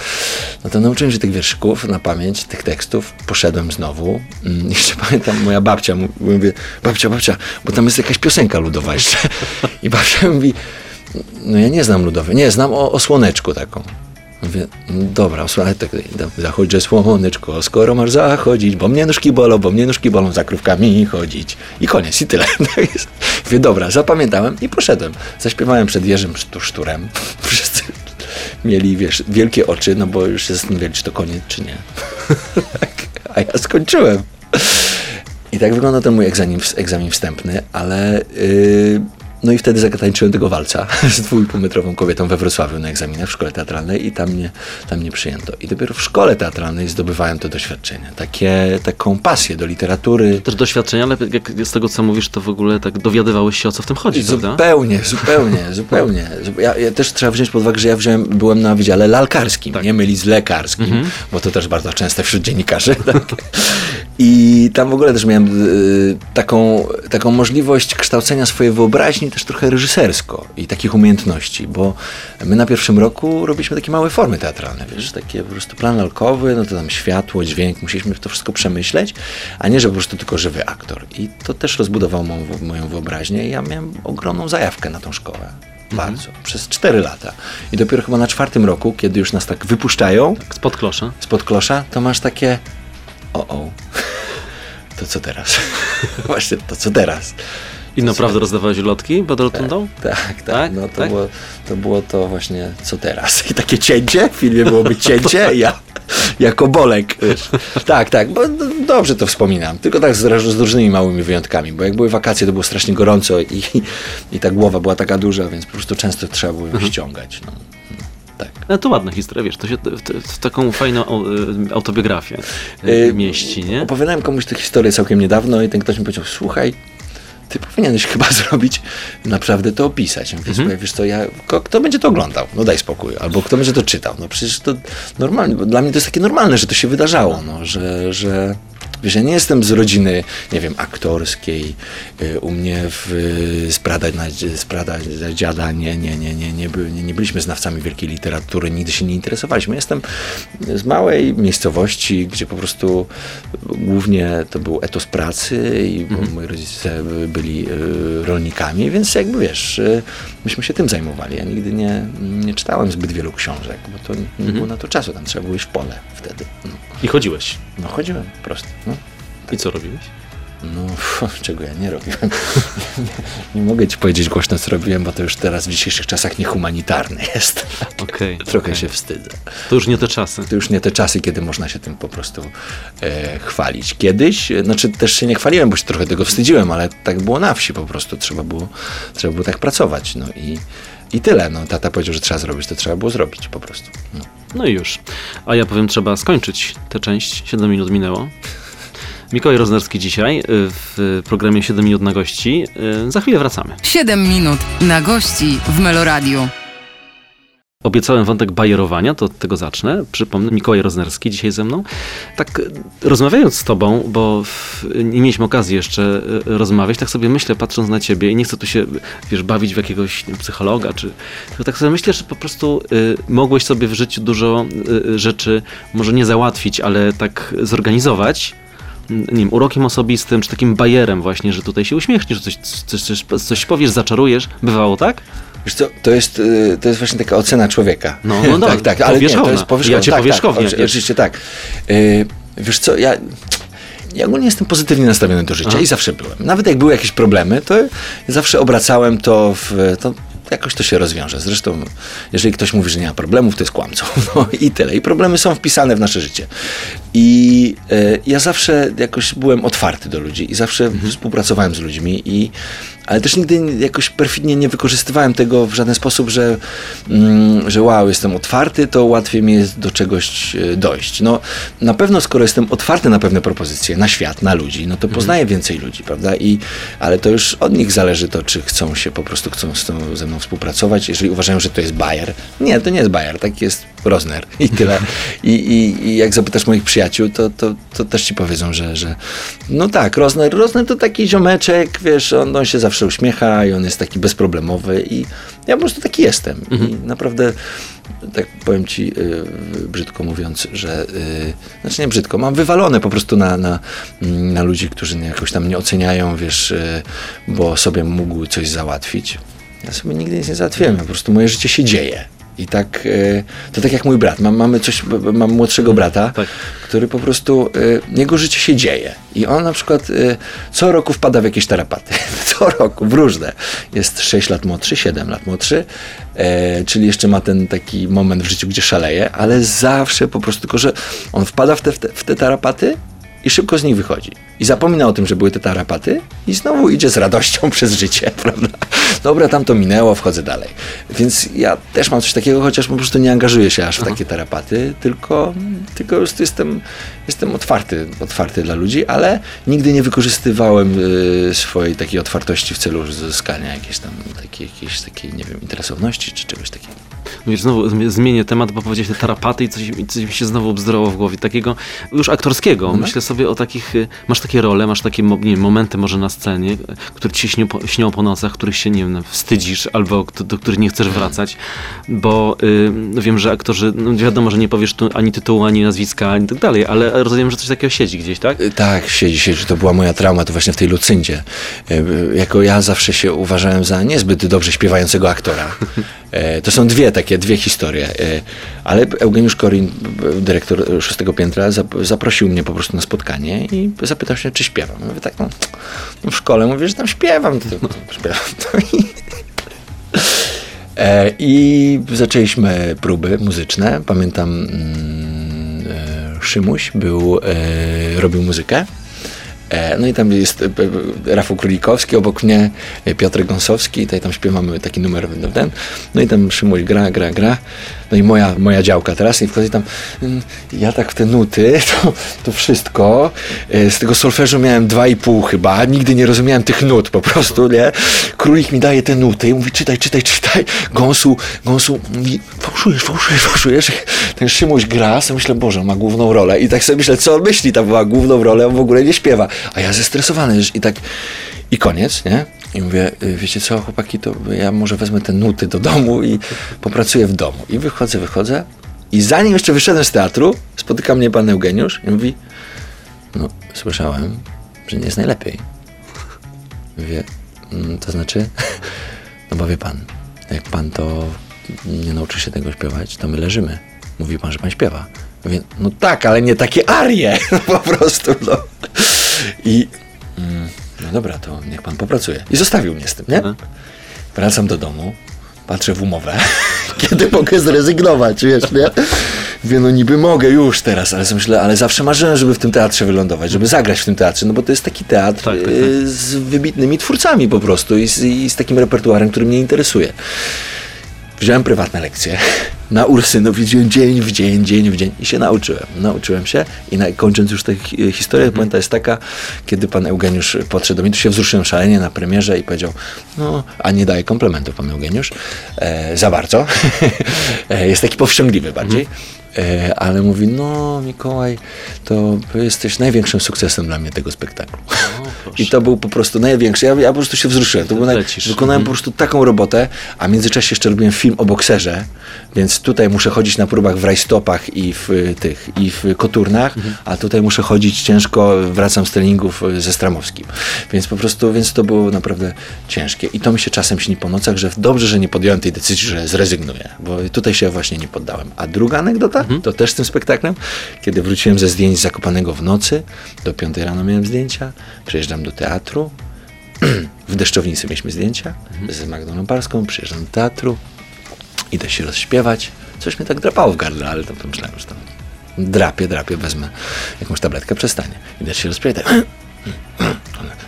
no to nauczyłem się tych wierszyków na pamięć, tych tekstów, poszedłem znowu. Mm, jeszcze pamiętam, moja babcia, mówię, babcia, babcia, bo tam jest jakaś piosenka ludowa jeszcze. I babcia mówi, no ja nie znam ludowej, nie, znam o, o słoneczku taką. Mówię, "No dobra, słuchaj, tak, zachodź słoneczko, skoro masz zachodzić, bo mnie nóżki bolą, bo mnie nóżki bolą, za krówkami chodzić. I koniec, i tyle. Tak. Mówię, dobra, zapamiętałem i poszedłem. Zaśpiewałem przed Jerzym Sztu- Szturem. Wszyscy mieli, wiesz, wielkie oczy, no bo już się zastanawiali, czy to koniec, czy nie. Tak, A ja skończyłem. I tak wygląda ten mój egzamin, egzamin wstępny, ale yy, no i wtedy zatańczyłem tego walca z dwójpółmetrową kobietą we Wrocławiu na egzaminach w szkole teatralnej i tam mnie, tam mnie przyjęto. I dopiero w szkole teatralnej zdobywałem to doświadczenie, takie, taką pasję do literatury. Też doświadczenia, ale jak z tego co mówisz, to w ogóle tak dowiadywałeś się o co w tym chodzi, prawda? Zupełnie, zupełnie, zupełnie. Zu- Ja, ja też trzeba wziąć pod uwagę, że ja wziąłem, byłem na wydziale lalkarskim, Tak. nie mylić z lekarskim, bo to też bardzo częste wśród dziennikarzy. Tak? I tam w ogóle też miałem y, taką, taką możliwość kształcenia swojej wyobraźni też trochę reżysersko i takich umiejętności, bo my na pierwszym roku robiliśmy takie małe formy teatralne, wiesz, takie po prostu plan lalkowy, no to tam światło, dźwięk, musieliśmy to wszystko przemyśleć, a nie, że po prostu tylko żywy aktor. I to też rozbudowało moją, moją wyobraźnię i ja miałem ogromną zajawkę na tą szkołę. Bardzo. Przez 4 lata. I dopiero chyba na czwartym roku, kiedy już nas tak wypuszczają Spod klosza. spod klosza, to masz takie o o. To co teraz? Właśnie, to co teraz? I naprawdę rozdawałeś lotki pod rotundą? Tak, tak. Tak? No to, Tak? Było, to było to właśnie co teraz. I takie cięcie, w filmie byłoby cięcie, ja jako Bolek. Wiesz. Tak, tak, bo dobrze to wspominam. Tylko tak z, z różnymi małymi wyjątkami, bo jak były wakacje, to było strasznie gorąco i, i ta głowa była taka duża, więc po prostu często trzeba było ją ściągać. No. No, tak. No to ładna historia, wiesz, to się w, taką fajną y, autobiografię y, Y, mieści, nie? Opowiadałem komuś tę historię całkiem niedawno i ten ktoś mi powiedział, słuchaj, ty powinieneś chyba zrobić, naprawdę to opisać. Ja mówię, słuchaj, wiesz co, ja, kto będzie to oglądał? No daj spokój. Albo kto będzie to czytał? No przecież to normalnie, bo dla mnie to jest takie normalne, że to się wydarzało, no, że, że Wiesz, ja nie jestem z rodziny, nie wiem, aktorskiej. Y, U mnie w, z prada, na, z prada dziada nie, nie, nie, nie, nie, nie, nie byliśmy znawcami wielkiej literatury, nigdy się nie interesowaliśmy. Jestem z małej miejscowości, gdzie po prostu głównie to był etos pracy i bo moi rodzice byli y, rolnikami, więc jakby wiesz, y, myśmy się tym zajmowali. Ja nigdy nie, nie czytałem zbyt wielu książek, bo to nie, nie było na to czasu, tam trzeba było iść w pole wtedy. No, I chodziłeś. no chodziłem po prostu. No. I co robiłeś? No, czego ja nie robiłem. nie, mogę ci powiedzieć głośno, co robiłem, bo to już teraz w dzisiejszych czasach niehumanitarne jest. Okej. Trochę okej. się wstydzę. To już nie te czasy. To już nie te czasy, kiedy można się tym po prostu e, chwalić. Kiedyś, e, znaczy też się nie chwaliłem, bo się trochę tego wstydziłem, ale tak było na wsi po prostu. Trzeba było, trzeba było tak pracować. No i, i tyle. No, tata powiedział, że trzeba zrobić, to trzeba było zrobić po prostu. No. No i już. A ja powiem, trzeba skończyć tę część. 7 minut minęło. Mikołaj Roznerski dzisiaj y, w programie 7 minut na gości. Y, Za chwilę wracamy. 7 minut na gości w Meloradiu. Obiecałem wątek bajerowania, to od tego zacznę. Przypomnę, Mikołaj Roznerski dzisiaj ze mną. Tak y, rozmawiając z tobą, bo w, nie mieliśmy okazji jeszcze rozmawiać, tak sobie myślę, patrząc na ciebie i nie chcę tu się, wiesz, bawić w jakiegoś nie psychologa, czy... Tylko tak sobie myślę, że po prostu y, mogłeś sobie w życiu dużo y, rzeczy, może nie załatwić, ale tak zorganizować, nie wiem, urokiem osobistym, czy takim bajerem właśnie, że tutaj się uśmiechniesz, że coś, coś, coś, coś powiesz, zaczarujesz. Bywało tak? Wiesz co, to jest, y, to jest właśnie taka ocena człowieka. No, no tak, dobra, tak, ale nie, to jest powierzchowna. Ja cię tak, powierzchownie, Tak, oczywiście tak. Y, Wiesz co, ja... Ja ogólnie jestem pozytywnie nastawiony do życia Aha. i zawsze byłem. Nawet jak były jakieś problemy, to zawsze obracałem to w... To jakoś to się rozwiąże. Zresztą, jeżeli ktoś mówi, że nie ma problemów, to jest kłamcą. No i tyle. I problemy są wpisane w nasze życie. I e, ja zawsze jakoś byłem otwarty do ludzi i zawsze Mhm. współpracowałem z ludźmi, i, ale też nigdy jakoś perfidnie nie wykorzystywałem tego w żaden sposób, że, mm, że wow, jestem otwarty, to łatwiej mi jest do czegoś e, dojść. No, na pewno, skoro jestem otwarty na pewne propozycje, na świat, na ludzi, no to Mhm. poznaję więcej ludzi, prawda? I, ale to już od nich zależy to, czy chcą się po prostu chcą z tą, ze mną współpracować, jeżeli uważają, że to jest Bayer. Nie, to nie jest Bayer, tak jest Rosner i tyle. I, i, i jak zapytasz moich przyjaciół, to, to, to też ci powiedzą, że, że no tak, Rosner, Rosner to taki ziomeczek, wiesz, on, on się zawsze uśmiecha i on jest taki bezproblemowy i ja po prostu taki jestem. I naprawdę, tak powiem ci y, brzydko mówiąc, że, y, znaczy nie brzydko, mam wywalone po prostu na, na, mm, na ludzi, którzy jakoś tam nie oceniają, wiesz, y, bo sobie mógł coś załatwić. Ja sobie nigdy nic nie załatwiłem, po prostu moje życie się dzieje. I tak, e, to tak jak mój brat. Mam, mamy coś, mam młodszego brata, tak. który po prostu, e, jego życie się dzieje. I on na przykład e, co roku wpada w jakieś tarapaty. co roku, w różne. Jest 6 lat młodszy, 7 lat młodszy, czyli jeszcze ma ten taki moment w życiu, gdzie szaleje, ale zawsze po prostu, tylko że on wpada w te, w te, w te tarapaty i szybko z nich wychodzi. I zapomina o tym, że były te tarapaty i znowu idzie z radością przez życie, prawda? Dobra, tam to minęło, wchodzę dalej. Więc ja też mam coś takiego, chociaż po prostu nie angażuję się aż w takie tarapaty, tylko, tylko prostu jestem, jestem otwarty, otwarty dla ludzi, ale nigdy nie wykorzystywałem y, swojej takiej otwartości w celu uzyskania jakiejś tam takiej, jakiejś takiej, nie wiem, interesowności czy czegoś takiego. Mówisz, znowu zmi- zmienię temat, bo powiedziałeś te tarapaty i coś, coś mi się znowu bzdroło w głowie, takiego już aktorskiego. Myślę sobie o takich, y, masz takie role, masz takie nie wiem, momenty może na scenie, y, które ci się śnią po, śnią po nocach, których się, nie wiem, wstydzisz albo do, których nie chcesz wracać, bo y, wiem, że aktorzy, no wiadomo, że nie powiesz tu ani tytułu, ani nazwiska, ani tak dalej, ale rozumiem, że coś takiego siedzi gdzieś, tak? Y, Tak, siedzi, siedzi. To była moja trauma, to właśnie w tej Lucyndzie. Jako ja zawsze się uważałem za niezbyt dobrze śpiewającego aktora. To są dwie takie, dwie historie. E, Ale Eugeniusz Korin, dyrektor szóstego piętra, zap- zaprosił mnie po prostu na spotkanie i zapytał się, czy śpiewam. Mówię tak, no, no w szkole mówię, że tam śpiewam. To, śpiewam. No i, E, I zaczęliśmy próby muzyczne. Pamiętam, mm, e, Szymuś był, e, robił muzykę. E, No i tam jest e, e, Rafał Królikowski, obok mnie Piotr Gąsowski, tutaj tam śpiewamy taki numer ten. No i tam Szymuś gra, gra, gra. No i moja, moja działka teraz i wchodzi tam, mm, ja tak w te nuty, to, to wszystko, z tego solfeżu miałem dwa i pół chyba, nigdy nie rozumiałem tych nut po prostu, nie? Królik mi daje te nuty i mówi, czytaj, czytaj, czytaj. Gąsu, Gąsu mówi, fałszujesz, fałszujesz, fałszujesz. Ten Szymuś gra, sobie myślę, Boże, ma główną rolę. I tak sobie myślę, co on myśli, tam była główną rolę, on w ogóle nie śpiewa. A ja zestresowany już i tak, i koniec, nie? I mówię, y, wiecie co, chłopaki, to ja może wezmę te nuty do domu i popracuję w domu. I wychodzę, wychodzę. I zanim jeszcze wyszedłem z teatru, spotyka mnie pan Eugeniusz i mówi, no, słyszałem, że nie jest najlepiej. Mówię, "Mm, to znaczy? No bo wie pan, jak pan to nie nauczy się tego śpiewać, to my leżymy. Mówi pan, że pan śpiewa. Mówię, no tak, ale nie takie arie, no po prostu, no. I mm, no dobra, to niech pan popracuje. I zostawił mnie z tym, nie? Wracam do domu, patrzę w umowę, kiedy mogę zrezygnować, wiesz, nie? Mówię, no niby mogę już teraz, ale sobie myślę, ale zawsze marzyłem, żeby w tym teatrze wylądować, żeby zagrać w tym teatrze, no bo to jest taki teatr Tak, tak, tak. y, z wybitnymi twórcami po prostu i z, i z takim repertuarem, który mnie interesuje. Wziąłem prywatne lekcje na Ursynów i dzień, w dzień, dzień w dzień i się nauczyłem. Nauczyłem się i na, kończąc już tę hi- historię, Mhm. jest taka, kiedy pan Eugeniusz podszedł do mnie, tu się wzruszyłem szalenie na premierze i powiedział, no, a nie daje komplementów pan Eugeniusz, e, za bardzo. e, jest taki powściągliwy bardziej. E, ale mówi, no Mikołaj, to jesteś największym sukcesem dla mnie tego spektaklu. proszę. I to był po prostu największy. Ja, ja po prostu się wzruszyłem. To był. Wykonałem Mhm. po prostu taką robotę, a w międzyczasie jeszcze robiłem film o bokserze, więc tutaj muszę chodzić na próbach w rajstopach i w y, tych, i w koturnach, a tutaj muszę chodzić ciężko, wracam z treningów y, ze Stramowskim. Więc po prostu, więc to było naprawdę ciężkie. I to mi się czasem śni po nocach, że dobrze, że nie podjąłem tej decyzji, że zrezygnuję, bo tutaj się właśnie nie poddałem. A druga anegdota, to też z tym spektaklem, kiedy wróciłem ze zdjęć Zakopanego w nocy, do piątej rano miałem zdjęcia, przyjeżdżam do teatru, w Deszczownicy mieliśmy zdjęcia. Z Magdą Parską, przyjeżdżam do teatru, idę się rozśpiewać. Coś mnie tak drapało w gardle, ale tam pomyślałem, że tam drapie, drapie, wezmę jakąś tabletkę, przestanie. Idę się rozśpiewać, tak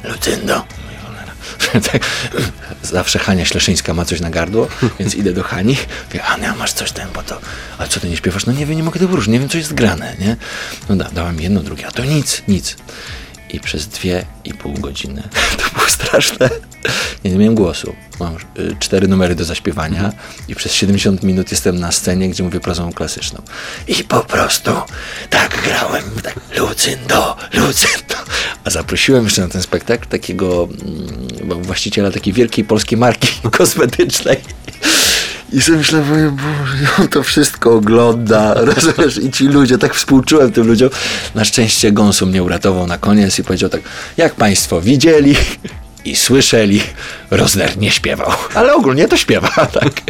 Lucyndo. Tak, Zawsze Hania Śleszyńska ma coś na gardło, więc idę do Hani. Mówię, Ania, masz coś tam, bo to... A co, ty nie śpiewasz? No nie wiem, nie mogę tego poruszyć, nie wiem, co jest grane, nie? No da, dałam jedno, drugie, a to nic, nic. I przez dwie i pół godziny, to było straszne, nie, nie miałem głosu. Mam y, cztery numery do zaśpiewania i przez 70 minut jestem na scenie, gdzie mówię prozą klasyczną. I po prostu tak grałem, tak Lucyndo, Lucyndo. A zaprosiłem jeszcze na ten spektakl takiego mm, właściciela takiej wielkiej polskiej marki kosmetycznej. I sobie myślę, Boże, on to wszystko ogląda, rozumiesz? I ci ludzie, tak współczułem tym ludziom. Na szczęście Gąsu mnie uratował na koniec i powiedział tak, jak państwo widzieli, i słyszeli, Rosner nie śpiewał, ale ogólnie to śpiewa, tak.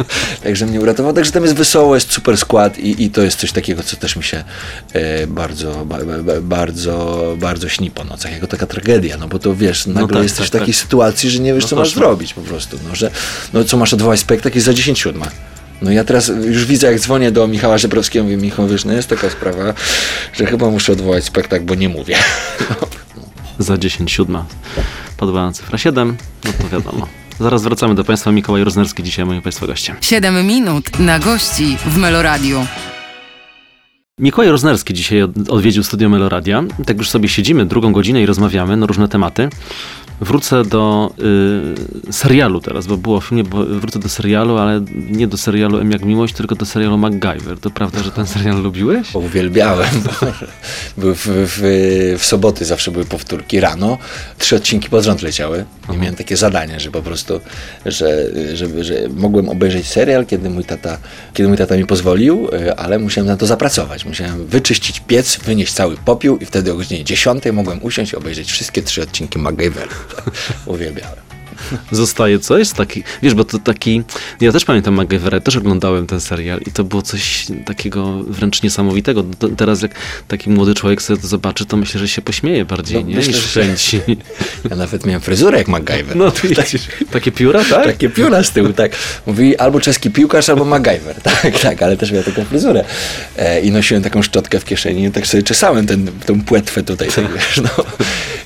Także mnie uratował. Także tam jest wesoło, jest super skład i, i to jest coś takiego, co też mi się e, bardzo, ba, ba, bardzo, bardzo śni po nocach, jako taka tragedia, no bo to wiesz, nagle tak, jesteś tak, w takiej tak. sytuacji, że nie wiesz, No co masz koszmar. zrobić po prostu, no, że no co masz odwołać spektakl jest za 10 siódma. No ja teraz już widzę, jak dzwonię do Michała Żebrowskiego, mówię, Michał, wiesz, no jest taka sprawa, że chyba muszę odwołać spektakl, bo nie mówię. Za 10 siódma. Padła cyfra 7, no to wiadomo. Zaraz wracamy do Państwa. Mikołaj Roznerski dzisiaj moim Państwa gościem. 7 minut na gości w Meloradiu. Mikołaj Roznerski dzisiaj od- odwiedził studio Meloradia. Tak już sobie siedzimy drugą godzinę i rozmawiamy na różne tematy. Wrócę do y, serialu teraz, bo było w filmie, bo wrócę do serialu, ale nie do serialu M jak Miłość, tylko do serialu MacGyver. To prawda, że ten serial lubiłeś? Uwielbiałem. Były w, w, w soboty zawsze były powtórki rano. Trzy odcinki pod rząd leciały. I miałem takie zadanie, że po prostu, że, że, że mogłem obejrzeć serial, kiedy mój tata, kiedy mój tata mi pozwolił, y, ale musiałem na to zapracować. Musiałem wyczyścić piec, wynieść cały popiół i wtedy o godzinie 10 mogłem usiąść i obejrzeć wszystkie trzy odcinki MacGyvera. Uwielbiałem. Zostaje coś taki, wiesz, bo to taki, ja też pamiętam MacGyvera, też oglądałem ten serial i to było coś takiego wręcz niesamowitego. Teraz jak taki młody człowiek sobie to zobaczy, to myślę, że się pośmieje bardziej, No, nie? myślę, Niż kręci. Ja nawet miałem fryzurę jak MacGyver. No to widzisz, takie pióra, tak? Takie pióra z tyłu, tak. Mówi albo czeski piłkarz, albo MacGyver. Tak, tak, ale też miał taką fryzurę. E, I nosiłem taką szczotkę w kieszeni i tak sobie czesałem ten, tą płetwę tutaj, tak, wiesz, no.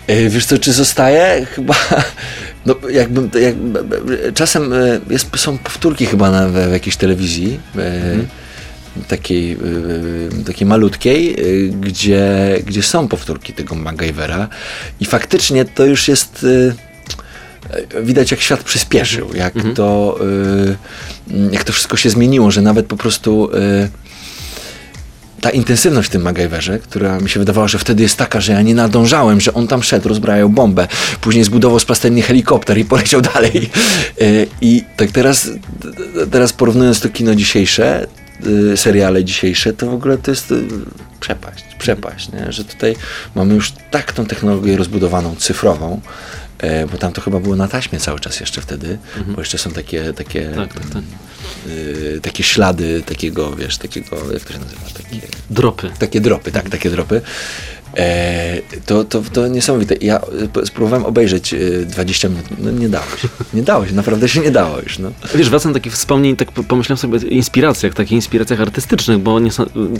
E, wiesz co, czy zostaje? Chyba, no jakbym, jak, czasem e, jest, są powtórki chyba na, w, w jakiejś telewizji, e, takiej, y, takiej malutkiej, gdzie, gdzie są powtórki tego MacGyvera i faktycznie to już jest widać jak świat przyspieszył, jak to y, jak to wszystko się zmieniło, że nawet po prostu y, ta intensywność w tym MacGyverze, która mi się wydawała, że wtedy jest taka, że ja nie nadążałem, że on tam szedł, rozbrajał bombę, później zbudował z plastelni helikopter i poleciał dalej. Y, I tak teraz, teraz porównując to kino dzisiejsze, y, seriale dzisiejsze, to w ogóle to jest y, przepaść, przepaść, nie? że tutaj mamy już tak tą technologię rozbudowaną, cyfrową, e, bo tam to chyba było na taśmie cały czas jeszcze wtedy, bo jeszcze są takie, takie, Tak, tak, tak. Y, takie ślady takiego, wiesz, takiego, jak to się nazywa, takie, Dropy. takie dropy, tak, takie dropy. E, to, to, to niesamowite. Ja e, spróbowałem obejrzeć e, 20 minut, no nie dało się, nie dało się, naprawdę się nie dało już, no. Wiesz, wracam do takich wspomnień, tak po- pomyślałem sobie o inspiracjach, takich inspiracjach artystycznych, bo nie,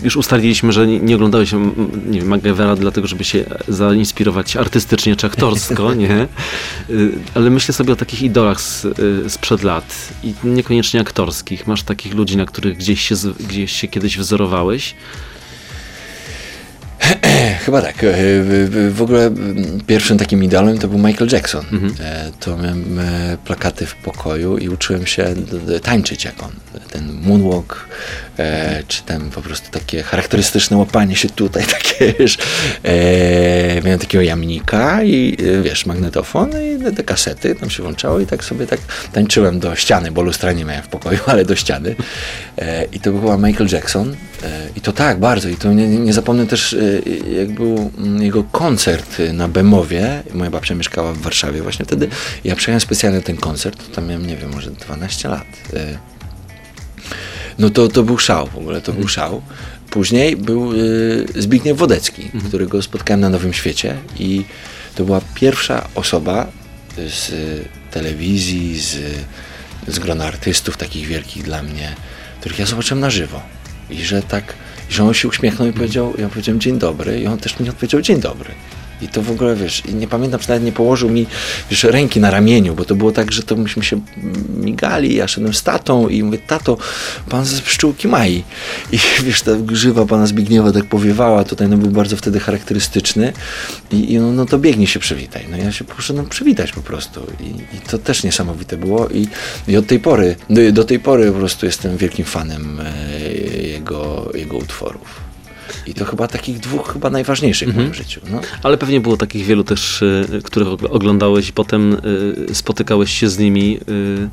już ustaliliśmy, że nie, nie oglądałeś nie wiem, MacGyvera dlatego, żeby się zainspirować artystycznie czy aktorsko, nie? Ale myślę sobie o takich idolach z, sprzed lat i niekoniecznie aktorskich. Masz takich ludzi, na których gdzieś się, gdzieś się kiedyś wzorowałeś? Chyba tak. E, w- ogóle pierwszym takim idolem to był Michael Jackson. E, To miałem e, plakaty w pokoju i uczyłem się tańczyć jak on. Ten moonwalk, e, czy tam po prostu takie charakterystyczne łapanie się tutaj, takie wiesz. E, Miałem takiego jamnika i e, wiesz, magnetofon i te- kasety tam się włączało i tak sobie tak tańczyłem do ściany, bo lustra nie miałem w pokoju, ale do ściany. E, I to był chyba Michael Jackson. E, I to tak, bardzo. I to nie, nie zapomnę też, e, jak był mm, jego koncert na Bemowie. Moja babcia mieszkała w Warszawie właśnie wtedy. Ja przyjechałem specjalnie ten koncert. Tam miałem, nie wiem, może 12 lat. No to, to był szał w ogóle, to był szał. Później był y, Zbigniew Wodecki, którego spotkałem na Nowym Świecie i to była pierwsza osoba z telewizji, z, z grona artystów takich wielkich dla mnie, których ja zobaczyłem na żywo. I że tak, że on się uśmiechnął i powiedział, ja powiedziałem dzień dobry i on też mi odpowiedział dzień dobry. I to w ogóle, wiesz, i nie pamiętam, czy nawet nie położył mi, wiesz, ręki na ramieniu, bo to było tak, że to myśmy się migali, ja szedłem z tatą i mówię, tato, pan z pszczółki Mai. I wiesz, ta grzywa pana Zbigniewa tak powiewała, tutaj no był bardzo wtedy charakterystyczny i, i no, no to biegnie się przywitaj. No ja się poszedłem przywitać po prostu i, i to też niesamowite było i, i od tej pory, do, do tej pory po prostu jestem wielkim fanem e, jego, jego utworów. I to chyba takich dwóch chyba najważniejszych w moim życiu. No. Ale pewnie było takich wielu też, y, których ogl- oglądałeś i potem y, spotykałeś się z nimi y,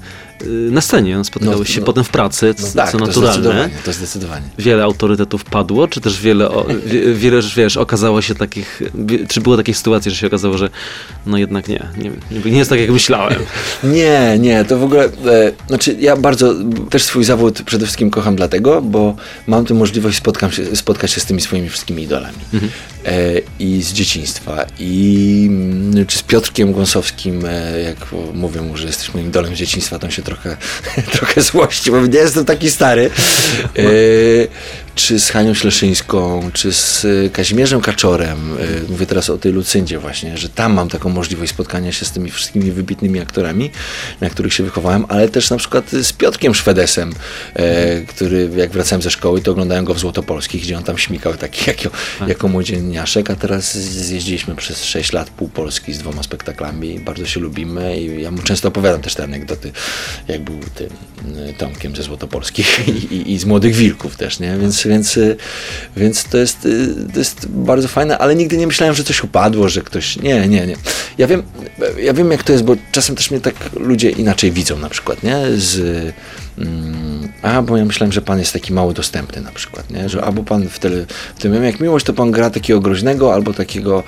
na scenie, spotykałeś No, się no. potem w pracy, No co, tak, co to naturalne. zdecydowanie, to zdecydowanie. Wiele autorytetów padło, czy też wiele, o, wie, wiele, wiesz, okazało się takich, czy było takich sytuacji, że się okazało, że no jednak nie, nie, nie, nie jest tak jak myślałem. Nie, nie, to w ogóle, e, znaczy ja bardzo też swój zawód przede wszystkim kocham dlatego, bo mam tę możliwość spotkam się, spotkać się z tymi swoimi wszystkimi idolami. E, I z dzieciństwa, i mm, czy z Piotrkiem Gąsowskim, e, jak mówię mu, że jesteś moim idolem z dzieciństwa, to on się trochę, trochę złości, bo nie jestem taki stary. E, czy z Hanią Śleszyńską, czy z e, Kazimierzem Kaczorem. E, Mówię teraz o tej Lucyndzie właśnie, że tam mam taką możliwość spotkania się z tymi wszystkimi wybitnymi aktorami, na których się wychowałem, ale też na przykład z Piotkiem Szwedesem, e, który jak wracałem ze szkoły, to oglądałem go w Złotopolskich, gdzie on tam śmikał taki jako, jako młodzieniaszek, a teraz zjeździliśmy przez 6 lat pół Polski z dwoma spektaklami, bardzo się lubimy i ja mu często opowiadam też te anegdoty, jak był tym y, Tomkiem ze Złotopolskich i, i, i z Młodych Wilków też, nie? Więc, więc, y, więc to, jest, y, to jest bardzo fajne, ale nigdy nie myślałem, że coś upadło, że ktoś... Nie, nie, nie. Ja wiem, ja wiem jak to jest, bo czasem też mnie tak ludzie inaczej widzą na przykład, nie? Z... Mm, a, bo ja myślałem, że pan jest taki mało dostępny na przykład, nie? Że albo pan w, tele, w tym jak miłość, to pan gra takiego groźnego, albo takiego,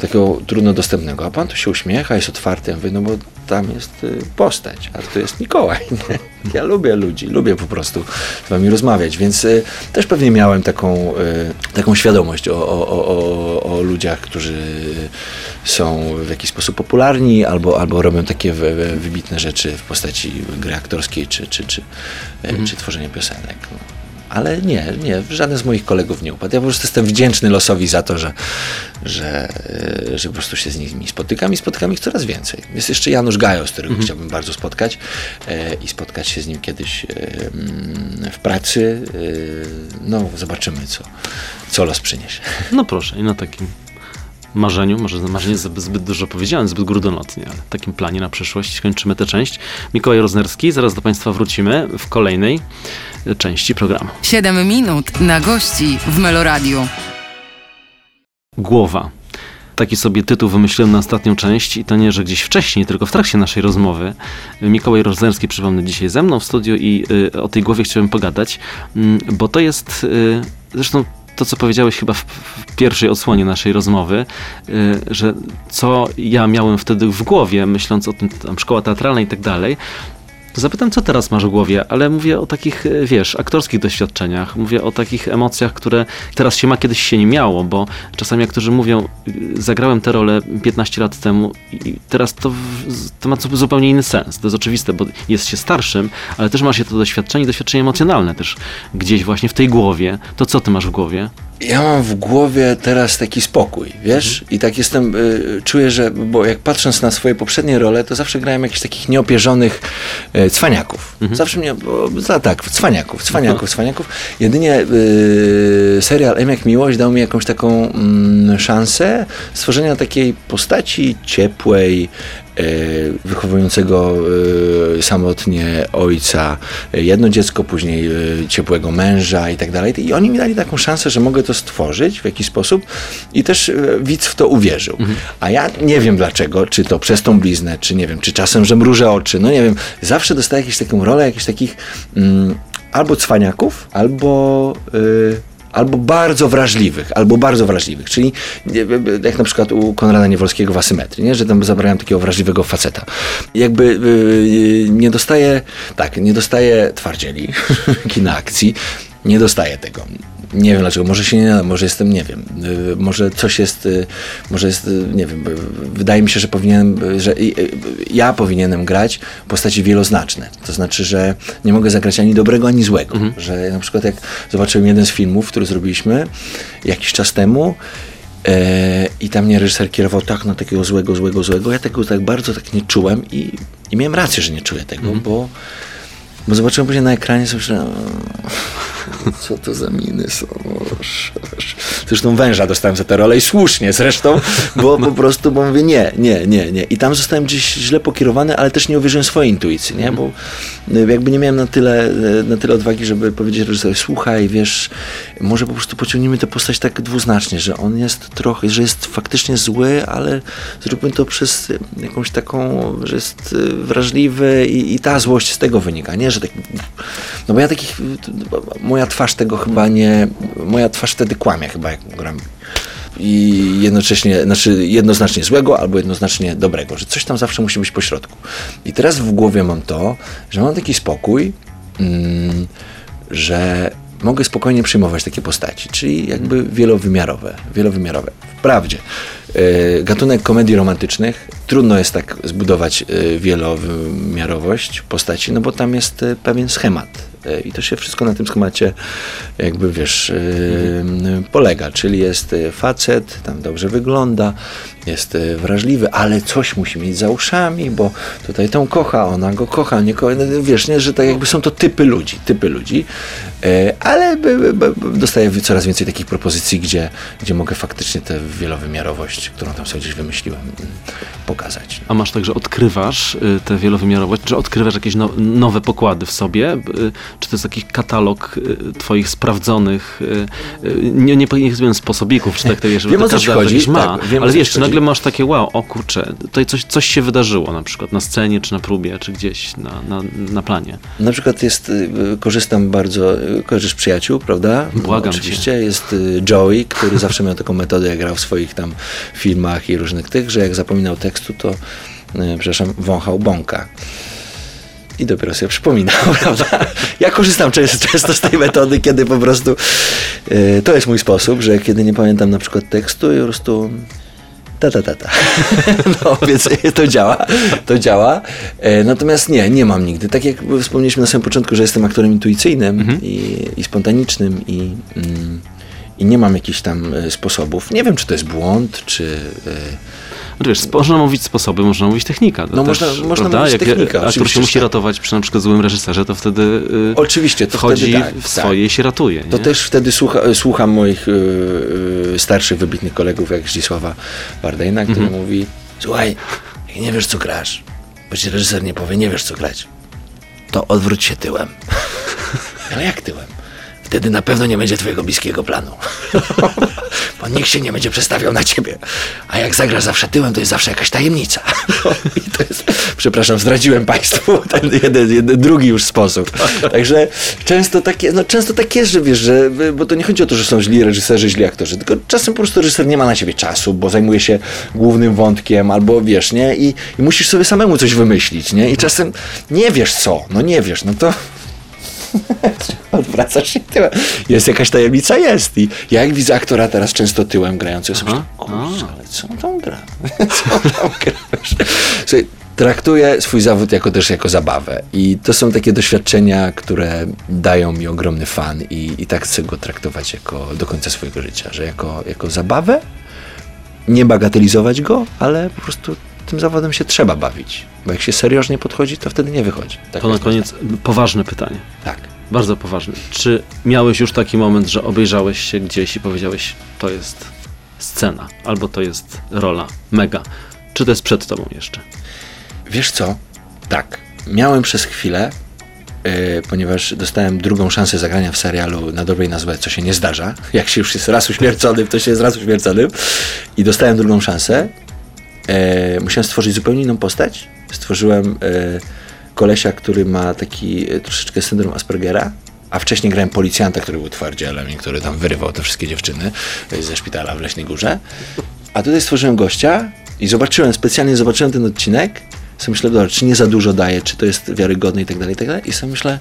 takiego trudno dostępnego, a pan tu się uśmiecha, jest otwarty, ja mówię, no bo tam jest y, postać, a tu jest Mikołaj, nie? Ja lubię ludzi, lubię po prostu z wami rozmawiać, więc y, też pewnie miałem taką, y, taką świadomość o, o, o, o, ludziach, którzy są w jakiś sposób popularni, albo, albo robią takie wy, wy, wybitne rzeczy w postaci gry aktorskiej, czy, czy, czy, mhm. czy tworzenia piosenek. No. Ale nie, nie, żaden z moich kolegów nie upadł. Ja po prostu jestem wdzięczny losowi za to, że, że, że po prostu się z nimi spotykam i spotykam ich coraz więcej. Jest jeszcze Janusz Gajos, którego Mhm. chciałbym bardzo spotkać e, i spotkać się z nim kiedyś e, mm, w pracy. E, no, zobaczymy, co, co los przyniesie. No proszę, i na takim marzeniu, może marzenie zbyt, dużo powiedziałem, zbyt górnolotnie, ale takim planie na przyszłość kończymy tę część. Mikołaj Roznerski, zaraz do Państwa wrócimy w kolejnej części programu. 7 minut na gości w Meloradiu. Głowa. Taki sobie tytuł wymyśliłem na ostatnią część i to nie, że gdzieś wcześniej, tylko w trakcie naszej rozmowy. Mikołaj Roznerski, przypomnę, dzisiaj ze mną w studiu i y, o tej głowie chciałem pogadać, mm, bo to jest y, zresztą to, co powiedziałeś chyba w, w pierwszej odsłonie naszej rozmowy, y, że co ja miałem wtedy w głowie, myśląc o tym, tam szkoła teatralna i tak dalej, to zapytam, co teraz masz w głowie, ale mówię o takich, e, wiesz, aktorskich doświadczeniach, mówię o takich emocjach, które teraz się ma, kiedyś się nie miało, bo czasami aktorzy mówią, y, zagrałem tę rolę 15 lat temu i teraz to, to ma zu- zupełnie inny sens. To jest oczywiste, bo jest się starszym, ale też ma się to doświadczenie, doświadczenie emocjonalne też gdzieś właśnie w tej głowie. To co ty masz w głowie? Ja mam w głowie teraz taki spokój, wiesz? I tak jestem, y, czuję, że, bo jak patrząc na swoje poprzednie role, to zawsze grałem jakichś takich nieopierzonych y, cwaniaków. Zawsze mnie, bo, za, tak, cwaniaków, cwaniaków, cwaniaków. Jedynie y, serial M jak Miłość dał mi jakąś taką mm, szansę stworzenia takiej postaci ciepłej, wychowującego y, samotnie ojca, y, jedno dziecko, później ciepłego męża i tak dalej. I oni mi dali taką szansę, że mogę to stworzyć w jakiś sposób i też widz w to uwierzył. A ja nie wiem dlaczego, czy to przez tą bliznę, czy nie wiem, czy czasem, że mrużę oczy, no nie wiem. Zawsze dostaję jakąś taką rolę, jakichś takich mm, albo cwaniaków, albo... Y, albo bardzo wrażliwych, albo bardzo wrażliwych, czyli jak na przykład u Konrada Niewolskiego w Asymetrii, nie? że tam zabrałem takiego wrażliwego faceta. Jakby yy, nie dostaję, tak, nie dostaję twardzieli, kina akcji, nie dostaję tego. Nie wiem dlaczego, może się nie może jestem, nie wiem, yy, może coś jest, yy, może jest, yy, nie wiem, wydaje mi się, że powinienem, że ja powinienem grać postaci wieloznaczne. To znaczy, że nie mogę zagrać ani dobrego, ani złego. Że na przykład jak zobaczyłem jeden z filmów, który zrobiliśmy jakiś czas temu, E, I tam mnie reżyser kierował tak na takiego złego, złego, złego. Ja tego tak bardzo tak nie czułem i, i miałem rację, że nie czuję tego, bo, bo zobaczyłem później na ekranie, sobie myślałem, "O, co to za miny są. O, sz- sz". Zresztą węża dostałem za tę rolę i słusznie zresztą, bo po prostu, bo mówię nie, nie, nie, nie. I tam zostałem gdzieś źle pokierowany, ale też nie uwierzyłem swojej intuicji, nie? Bo y, jakby nie miałem na tyle, y, na tyle odwagi, żeby powiedzieć reżyserowi, słuchaj, wiesz, może po prostu pociągniemy tę postać tak dwuznacznie, że on jest trochę, że jest faktycznie zły, ale zróbmy to przez y, jakąś taką, że jest wrażliwy i, i ta złość z tego wynika, nie? Że tak, no bo ja takich, moja twarz tego chyba nie, moja twarz wtedy kłamie chyba, jak gram i jednocześnie, znaczy jednoznacznie złego albo jednoznacznie dobrego, że coś tam zawsze musi być pośrodku. I teraz w głowie mam to, że mam taki spokój, mm, że mogę spokojnie przyjmować takie postaci, czyli jakby wielowymiarowe, wielowymiarowe. Wprawdzie y, gatunek komedii romantycznych trudno jest tak zbudować y, wielowymiarowość postaci, no bo tam jest y, pewien schemat i to się wszystko na tym schemacie jakby wiesz y, polega, czyli jest y, facet, tam dobrze wygląda, jest y, wrażliwy, ale coś musi mieć za uszami, bo tutaj tą kocha, ona go kocha, nie kocha, wiesz, nie, że tak jakby są to typy ludzi, typy ludzi, y, ale dostaję coraz więcej takich propozycji, gdzie, gdzie mogę faktycznie tę wielowymiarowość, którą tam sobie gdzieś wymyśliłem, mm, pokazać. A masz tak, że odkrywasz y, tę wielowymiarowość, czy odkrywasz jakieś no, nowe pokłady w sobie? Y, Czy to jest taki katalog y, twoich sprawdzonych, nie, nie nie sposobików, czy tak to wiesz, Wiem, o co ci chodzi, ma, tak, wiem, ale wiesz, czy. Nagle masz takie wow, o kurczę, tutaj coś, coś się wydarzyło na przykład na scenie, czy na próbie, czy gdzieś na, na, na planie. Na przykład jest, y, korzystam bardzo, y, kojarzysz przyjaciół, prawda? Błagam Oczywiście jest y, Joey, który zawsze miał taką metodę, jak grał w swoich tam filmach i różnych tych, że jak zapominał tekstu, to, przepraszam, wąchał bąka. I dopiero sobie przypominał, prawda? Ja korzystam często, często z tej metody, kiedy po prostu y, to jest mój sposób, że kiedy nie pamiętam na przykład tekstu i po prostu ta, ta, ta, ta. No, więc to działa, to działa. E, Natomiast nie, nie mam nigdy. Tak jak wspomnieliśmy na samym początku, że jestem aktorem intuicyjnym i, i spontanicznym i, mm, i nie mam jakichś tam e, sposobów. Nie wiem, czy to jest błąd, czy... No wiesz, można mówić sposoby, można mówić technika. No, też, można- można prawda? mówić Jak technika, aktor się musi tak. ratować przy na przykład złym reżyserze, to wtedy y, Oczywiście, to wchodzi wtedy tak, w tak. swoje i się ratuje. To nie? też wtedy słucha, słucham moich y, y, starszych, wybitnych kolegów, jak Zdzisława Bardejna, który Mhm. mówi słuchaj, jak nie wiesz, co grasz, bo ci reżyser nie powie, nie wiesz, co grać, to odwróć się tyłem. Ale jak tyłem? Wtedy na pewno nie będzie twojego bliskiego planu. Bo nikt się nie będzie przestawiał na ciebie. A jak zagrasz zawsze tyłem, to jest zawsze jakaś tajemnica. I to jest, przepraszam, zdradziłem państwu ten jeden, jeden drugi już sposób. Także często takie, no często tak jest, że wiesz, że, bo to nie chodzi o to, że są źli reżyserzy, źli aktorzy, tylko czasem po prostu reżyser nie ma na ciebie czasu, bo zajmuje się głównym wątkiem, albo wiesz, nie? I, i musisz sobie samemu coś wymyślić, nie? I czasem nie wiesz co, no nie wiesz, no to Odwracasz się tyłem. Jest jakaś tajemnica? Jest. I ja jak widzę aktora teraz często tyłem grającego, sobie Aha. myślę, ale co on tam gra? Co on tam gra? Słuchaj, Traktuję swój zawód jako też jako zabawę. I to są takie doświadczenia, które dają mi ogromny fan i, i tak chcę go traktować jako do końca swojego życia, że jako, jako zabawę, nie bagatelizować go, ale po prostu tym zawodem się trzeba bawić. Bo jak się seriożnie podchodzi, to wtedy nie wychodzi. Tak To na koniec poważne pytanie. Tak. Bardzo poważne. Czy miałeś już taki moment, że obejrzałeś się gdzieś i powiedziałeś, to jest scena, albo to jest rola, mega. Czy to jest przed tobą jeszcze? Wiesz co? Tak. Miałem przez chwilę, yy, ponieważ dostałem drugą szansę zagrania w serialu na dobre i na złe, co się nie zdarza. Jak się już jest raz uśmierconym, to się jest raz uśmierconym. I dostałem drugą szansę. Yy, musiałem stworzyć zupełnie inną postać. Stworzyłem yy, kolesia, który ma taki yy, troszeczkę syndrom Aspergera. A wcześniej grałem policjanta, który był twardzielem i który tam wyrywał te wszystkie dziewczyny yy, ze szpitala w Leśnej Górze. A tutaj stworzyłem gościa i zobaczyłem, specjalnie zobaczyłem ten odcinek. Sobie myślę, dobra, czy nie za dużo daje, czy to jest wiarygodne i tak dalej, i tak dalej. I sobie myślę,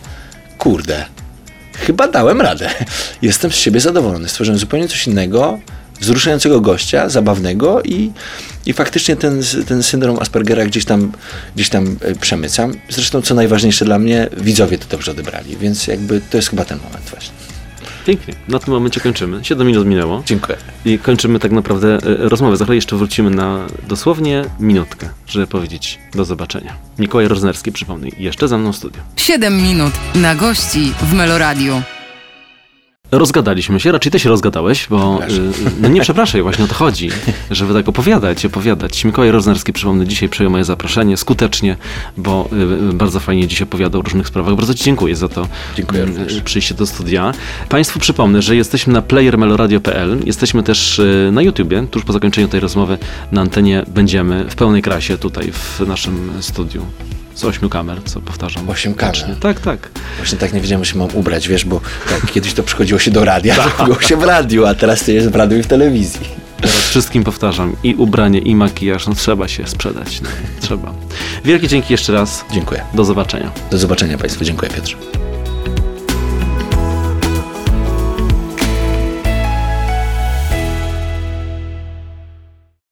kurde, chyba dałem radę. Jestem z siebie zadowolony. Stworzyłem zupełnie coś innego, wzruszającego gościa, zabawnego i, i faktycznie ten, ten syndrom Aspergera gdzieś tam, gdzieś tam e, przemycam. Zresztą, co najważniejsze dla mnie, widzowie to dobrze odebrali, więc jakby to jest chyba ten moment właśnie. Pięknie. Na tym momencie kończymy. 7 minut minęło. Dziękuję. I kończymy tak naprawdę e, rozmowę. Za chwilę jeszcze wrócimy na dosłownie minutkę, żeby powiedzieć do zobaczenia. Mikołaj Roznerski, przypomnij, jeszcze za mną w studiu. 7 minut na gości w Meloradiu. Rozgadaliśmy się, raczej ty się rozgadałeś, bo Przepraszam. y, no nie przepraszaj, właśnie o to chodzi, żeby tak opowiadać, opowiadać. Mikołaj Roznerski, przypomnę, dzisiaj przyjął moje zaproszenie skutecznie, bo y, bardzo fajnie dziś opowiadał o różnych sprawach. Bardzo ci dziękuję za to Dziękuję mm, również. przyjście do studia. Państwu przypomnę, że jesteśmy na playermeloradio.pl, jesteśmy też y, na YouTubie, tuż po zakończeniu tej rozmowy na antenie będziemy w pełnej krasie tutaj w naszym studiu. Z ośmiu kamer, co powtarzam. Osiem kamer. Wiecznie. Tak, tak. Właśnie tak nie wiedziałem, że się mam ubrać, wiesz, bo tak, kiedyś to przychodziło się do radia, robiło się w radiu, a teraz to jest w radiu i w telewizji. Teraz wszystkim powtarzam, i ubranie, i makijaż, no trzeba się sprzedać, no, trzeba. Wielkie dzięki jeszcze raz, Dziękuję. do zobaczenia. Do zobaczenia Państwu. Dziękuję Piotrze.